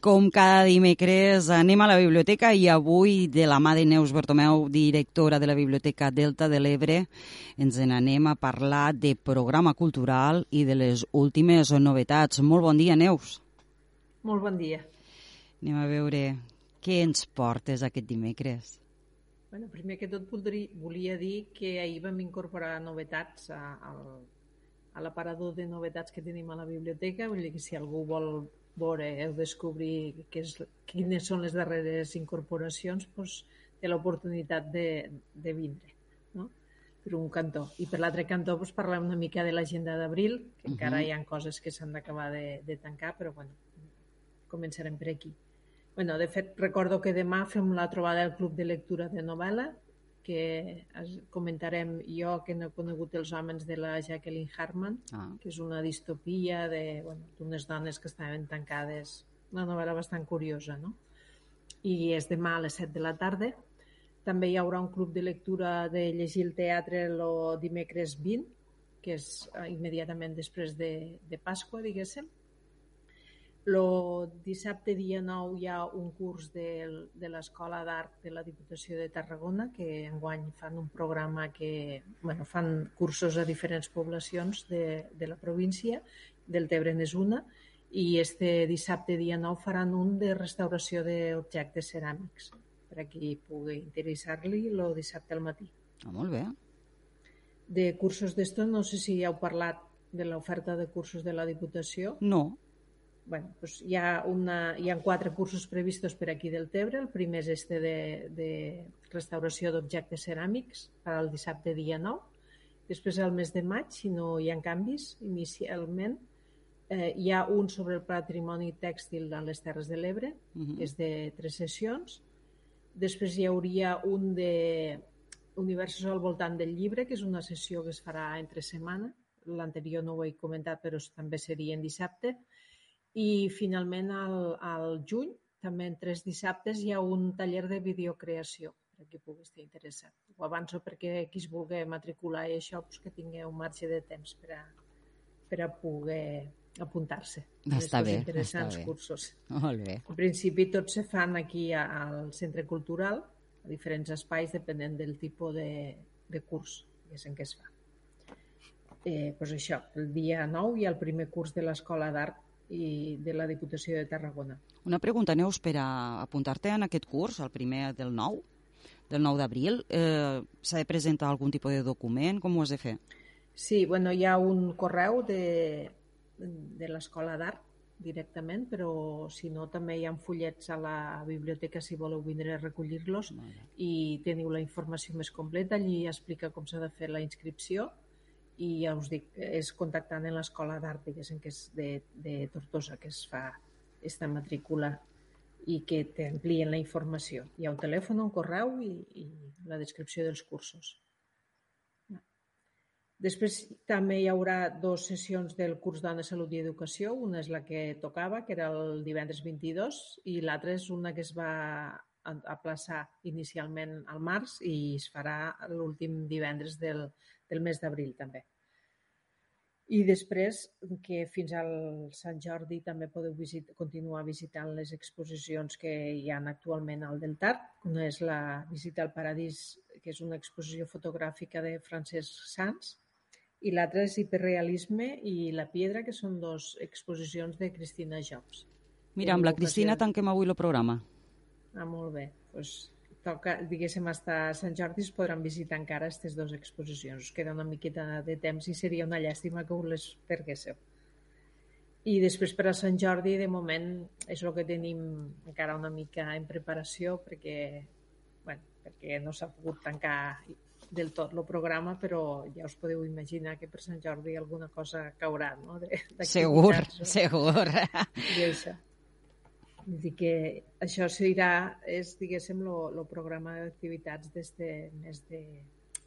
com cada dimecres anem a la biblioteca i avui de la mà de Neus Bertomeu, directora de la Biblioteca Delta de l'Ebre, ens n'anem a parlar de programa cultural i de les últimes novetats. Molt bon dia, Neus. Molt bon dia. Anem a veure què ens portes aquest dimecres. Bueno, primer que tot voldria, volia dir que ahir vam incorporar novetats a, a, a l'aparador de novetats que tenim a la biblioteca, vull dir que si algú vol veure o descobrir que és, quines són les darreres incorporacions, doncs, té l'oportunitat de, de vindre, no? per un cantó. I per l'altre cantó doncs, parlar una mica de l'agenda d'abril, que uh -huh. encara hi ha coses que s'han d'acabar de, de tancar, però bueno, començarem per aquí. Bueno, de fet, recordo que demà fem la trobada del Club de Lectura de Novel·la, que comentarem jo que no he conegut els homes de la Jacqueline Harman, ah. que és una distopia d'unes bueno, dones que estaven tancades, una novel·la bastant curiosa, no? I és demà a les 7 de la tarda. També hi haurà un club de lectura de llegir el teatre el dimecres 20, que és immediatament després de, de Pasqua, diguéssim. El dissabte dia 9 hi ha un curs de, de l'Escola d'Art de la Diputació de Tarragona que enguany fan un programa que bueno, fan cursos a diferents poblacions de, de la província, del Tebre n'és una, i este dissabte dia 9 faran un de restauració d'objectes ceràmics per a qui pugui interessar-li el dissabte al matí. Ah, molt bé. De cursos d'esto, no sé si heu parlat de l'oferta de cursos de la Diputació. No bueno, pues hi, ha una, hi ha quatre cursos previstos per aquí del Tebre. El primer és este de, de restauració d'objectes ceràmics per al dissabte dia 9. Després, al mes de maig, si no hi ha canvis, inicialment, eh, hi ha un sobre el patrimoni tèxtil a les Terres de l'Ebre, uh -huh. que és de tres sessions. Després hi hauria un de Universos al voltant del llibre, que és una sessió que es farà entre setmana. L'anterior no ho he comentat, però també seria en dissabte. I finalment al, al juny, també en tres dissabtes, hi ha un taller de videocreació per a qui pugui estar interessat. Ho avanço perquè qui es vulgui matricular i això, pues, que tingui un marge de temps per a, per a poder apuntar-se. Està bé, interessants està bé. cursos. Molt bé. En principi tots se fan aquí al Centre Cultural, a diferents espais, depenent del tipus de, de curs que és en què es fa. Eh, pues això, el dia 9 hi ha el primer curs de l'Escola d'Art i de la Diputació de Tarragona. Una pregunta, Neus, per a apuntar-te en aquest curs, el primer del 9, del 9 d'abril, eh, s'ha de presentar algun tipus de document? Com ho has de fer? Sí, bueno, hi ha un correu de, de l'Escola d'Art directament, però si no també hi ha fullets a la biblioteca si voleu vindre a recollir-los i teniu la informació més completa, allí explica com s'ha de fer la inscripció i ja us dic, és contactant en l'Escola d'Art, diguéssim, que és de, de Tortosa, que es fa esta matrícula i que t'amplien la informació. Hi ha un telèfon, un correu i, i la descripció dels cursos. Després també hi haurà dues sessions del curs Dona, Salut i Educació. Una és la que tocava, que era el divendres 22, i l'altra és una que es va aplaçar inicialment al març i es farà l'últim divendres del, del mes d'abril també. I després que fins al Sant Jordi també podeu visit, continuar visitant les exposicions que hi ha actualment al Deltart. Una és la Visita al Paradís, que és una exposició fotogràfica de Francesc Sans, i l'altra és Hiperrealisme i La Piedra, que són dues exposicions de Cristina Jobs. Mira, amb la Cristina tanquem avui el programa. Ah, molt bé. Pues toca, diguéssim, hasta Sant Jordi es podran visitar encara aquestes dues exposicions. Us queda una miqueta de temps i seria una llàstima que us les perguéssiu. I després per a Sant Jordi, de moment, és el que tenim encara una mica en preparació, perquè, bueno, perquè no s'ha pogut tancar del tot el programa, però ja us podeu imaginar que per Sant Jordi alguna cosa caurà, no? De, segur, segur. I això. Vull dir que això serà, és, diguéssim, el programa d'activitats des de mes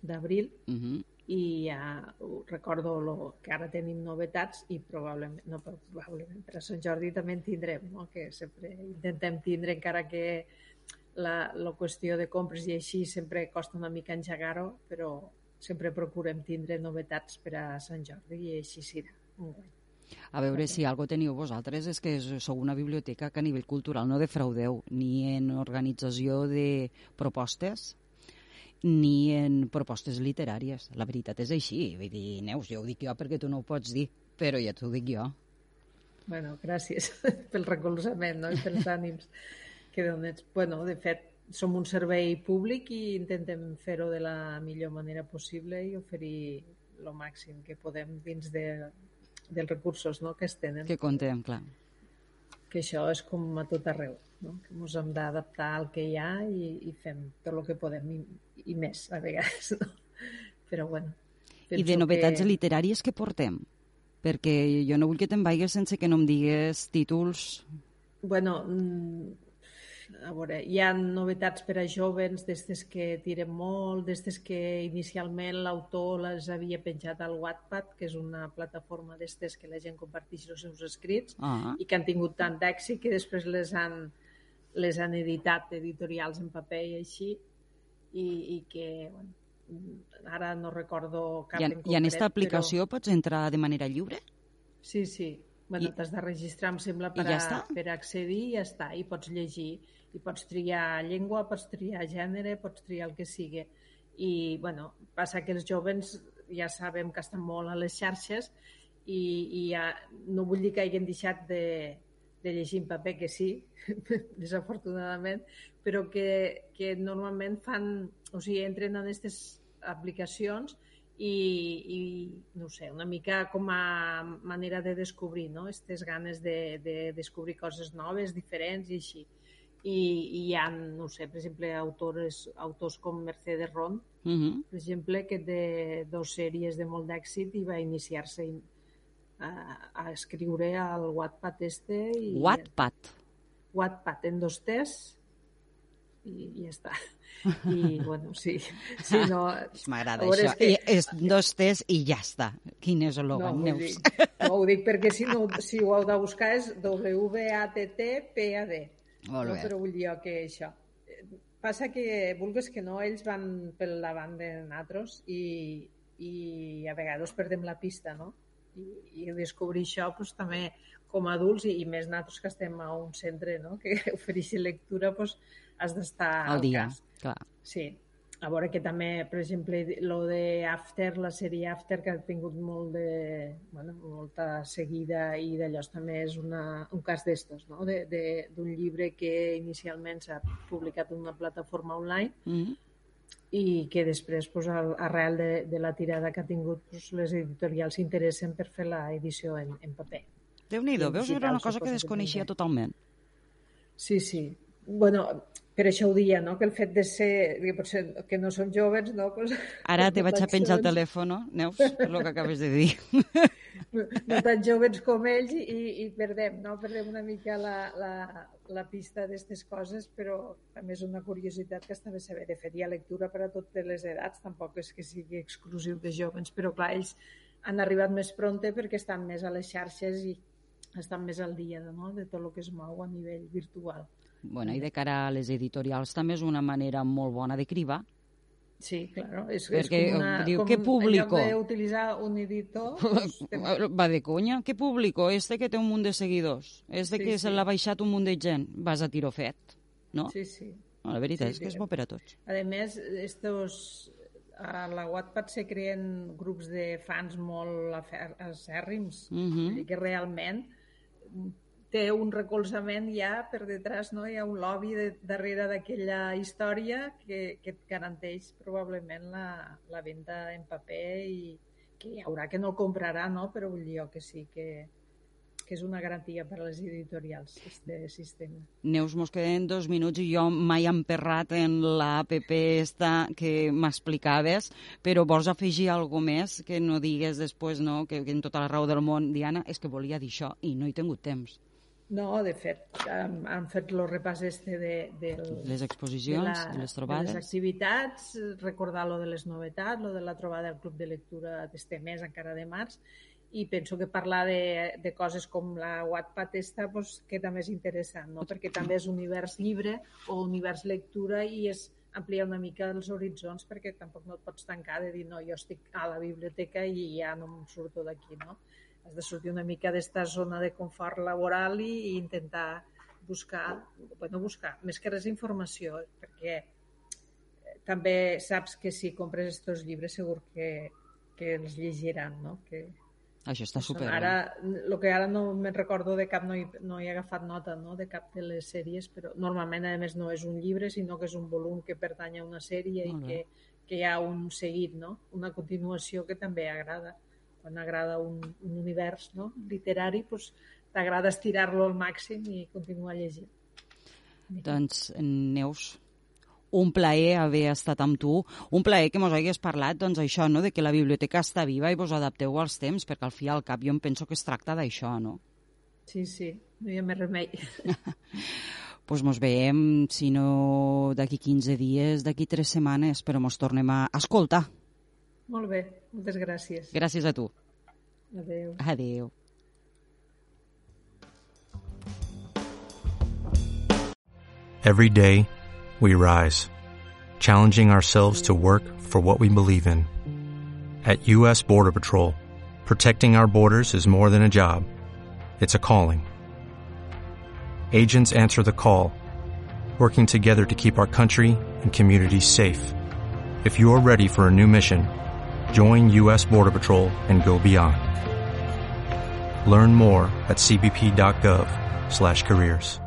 d'abril, uh -huh i ja recordo lo, que ara tenim novetats i probablement, no probablement, per a Sant Jordi també en tindrem, no? que sempre intentem tindre encara que la, la qüestió de compres i així sempre costa una mica engegar-ho, però sempre procurem tindre novetats per a Sant Jordi i així serà un guany. A veure, si algo teniu vosaltres és que sou una biblioteca que a nivell cultural no defraudeu ni en organització de propostes ni en propostes literàries. La veritat és així. Vull dir, Neus, jo ho dic jo perquè tu no ho pots dir, però ja t'ho dic jo. Bueno, gràcies pel recolzament no? i pels ànims que dones. Bueno, de fet, som un servei públic i intentem fer-ho de la millor manera possible i oferir el màxim que podem dins de, dels recursos no? que es tenen. Que contem, clar. Que això és com a tot arreu no? que ens hem d'adaptar al que hi ha i, i fem tot el que podem i, i més, a vegades. No? Però, bueno... I de novetats que... literàries que portem? Perquè jo no vull que te'n vagis sense que no em digues títols... Bueno, mm, a veure, hi ha novetats per a jovens, d'estes que tiren molt, d'estes que inicialment l'autor les havia penjat al Wattpad, que és una plataforma d'estes que la gent comparteix els seus escrits ah. i que han tingut tant d'èxit que després les han, les han editat editorials en paper i així, i, i que, bueno, ara no recordo cap I, en concret. I en aquesta aplicació però... pots entrar de manera lliure? Sí, sí. Bueno, t'has de registrar, em sembla, per, ja a, per accedir i ja està. I pots llegir. I pots triar llengua, pots triar gènere, pots triar el que sigui. I, bueno, passa que els jovens ja sabem que estan molt a les xarxes i, i ja, no vull dir que hagin deixat de, de llegir en paper, que sí, desafortunadament, però que, que normalment fan, o sigui, entren en aquestes aplicacions i, i, no sé, una mica com a manera de descobrir, no?, aquestes ganes de, de descobrir coses noves, diferents i així. I, i hi ha, no sé, per exemple, autores, autors com Mercedes Ron, uh -huh. per exemple, que té dos sèries de molt d'èxit i va iniciar-se a, a escriure al Wattpad este. I, Wattpad? Wattpad, en dos tes i, i ja està. I, bueno, sí. sí no, M'agrada això. És que... I és dos tes i ja està. Quin és el logan, no, Neus? Dir, no, ho dic perquè si, no, si ho heu de buscar és W-A-T-T-P-A-D. Molt no, bé. però vull dir que això. Passa que, vulgues que no, ells van pel davant de nosaltres i, i a vegades perdem la pista, no? i, i descobrir això pues, també com a adults i, i més nosaltres que estem a un centre no? que ofereixi lectura pues, has d'estar al, dia. cas. Clar. Sí, a veure que també, per exemple, lo de After, la sèrie After, que ha tingut molt de, bueno, molta seguida i d'allò també és una, un cas d'estos, no? d'un llibre que inicialment s'ha publicat en una plataforma online Mm -hmm i que després, pues, arrel de, de la tirada que ha tingut, pues, les editorials s'interessen per fer l'edició en, en paper. Déu-n'hi-do, veus? Era una cosa que desconeixia totalment. Sí, sí. Bueno, per això ho dia, no? que el fet de ser, que potser que no som joves, no? Pues, Ara te vaig a penjar el telèfon, Neus, per el que acabes de dir. No, no tan joves com ells i, i perdem, no? Perdem una mica la, la, la pista d'aquestes coses, però també és una curiositat que està bé saber. De fet, hi ha lectura per a totes les edats, tampoc és que sigui exclusiu de joves, però clar, ells han arribat més pronte perquè estan més a les xarxes i estan més al dia no? de tot el que es mou a nivell virtual. Bueno, i de cara a les editorials també és una manera molt bona de cribar. Sí, claro. És, Perquè és com una, diu, com ¿qué público? En lloc d'utilitzar un editor... Pues, Va de conya? Què público? Este que té un munt de seguidors. Este Sí, que sí. se l'ha baixat un munt de gent. Vas a tiro fet, no? Sí, sí. No, la veritat Sí, és que és bo per a tots. A més, estos, a la Wattpad se creen grups de fans molt acèrrims, Mhm. Vull dir que realment té un recolzament ja per detrás, no? hi ha un lobby de, darrere d'aquella història que, que et garanteix probablement la, la venda en paper i que hi haurà que no el comprarà, no? però vull dir que sí que, que és una garantia per a les editorials, este sistema. Neus, mos queden dos minuts i jo mai he emperrat en l'APP esta que m'explicaves, però vols afegir alguna més que no digues després, no?, que, que en tota la raó del món, Diana, és que volia dir això i no he tingut temps. No, de fet, han, han fet el repàs este de, de les exposicions, de, la, de les trobades. De les activitats, recordar lo de les novetats, lo de la trobada del Club de Lectura d'este mes, encara de març, i penso que parlar de, de coses com la Wattpad esta pues, queda més interessant, no? perquè també és univers llibre o univers lectura i és ampliar una mica els horitzons perquè tampoc no et pots tancar de dir no, jo estic a la biblioteca i ja no em surto d'aquí, no? Has de sortir una mica d'esta zona de confort laboral i, i intentar buscar, bueno, buscar, més que res informació, perquè també saps que si compres aquests llibres segur que, que els llegiran, no? Que, això està super. Ara, el que ara no me'n recordo de cap, no hi, no he agafat nota no? de cap de les sèries, però normalment, a més, no és un llibre, sinó que és un volum que pertany a una sèrie i que, que hi ha un seguit, no? una continuació que també agrada. Quan agrada un, un univers no? literari, doncs, t'agrada estirar-lo al màxim i continuar llegint. Doncs, Neus, un plaer haver estat amb tu, un plaer que mos hagués parlat, doncs això, no?, de que la biblioteca està viva i vos adapteu als temps, perquè al fi al cap jo em penso que es tracta d'això, no? Sí, sí, no hi ha més remei. pues mos veiem, si no d'aquí 15 dies, d'aquí 3 setmanes, però mos tornem a escoltar. Molt bé, moltes gràcies. Gràcies a tu. Adéu. Adéu. Every day, we rise, challenging ourselves to work for what we believe in. At U.S. Border Patrol, protecting our borders is more than a job, it's a calling. Agents answer the call, working together to keep our country and communities safe. If you're ready for a new mission, join U.S. Border Patrol and go beyond. Learn more at cbp.gov/careers.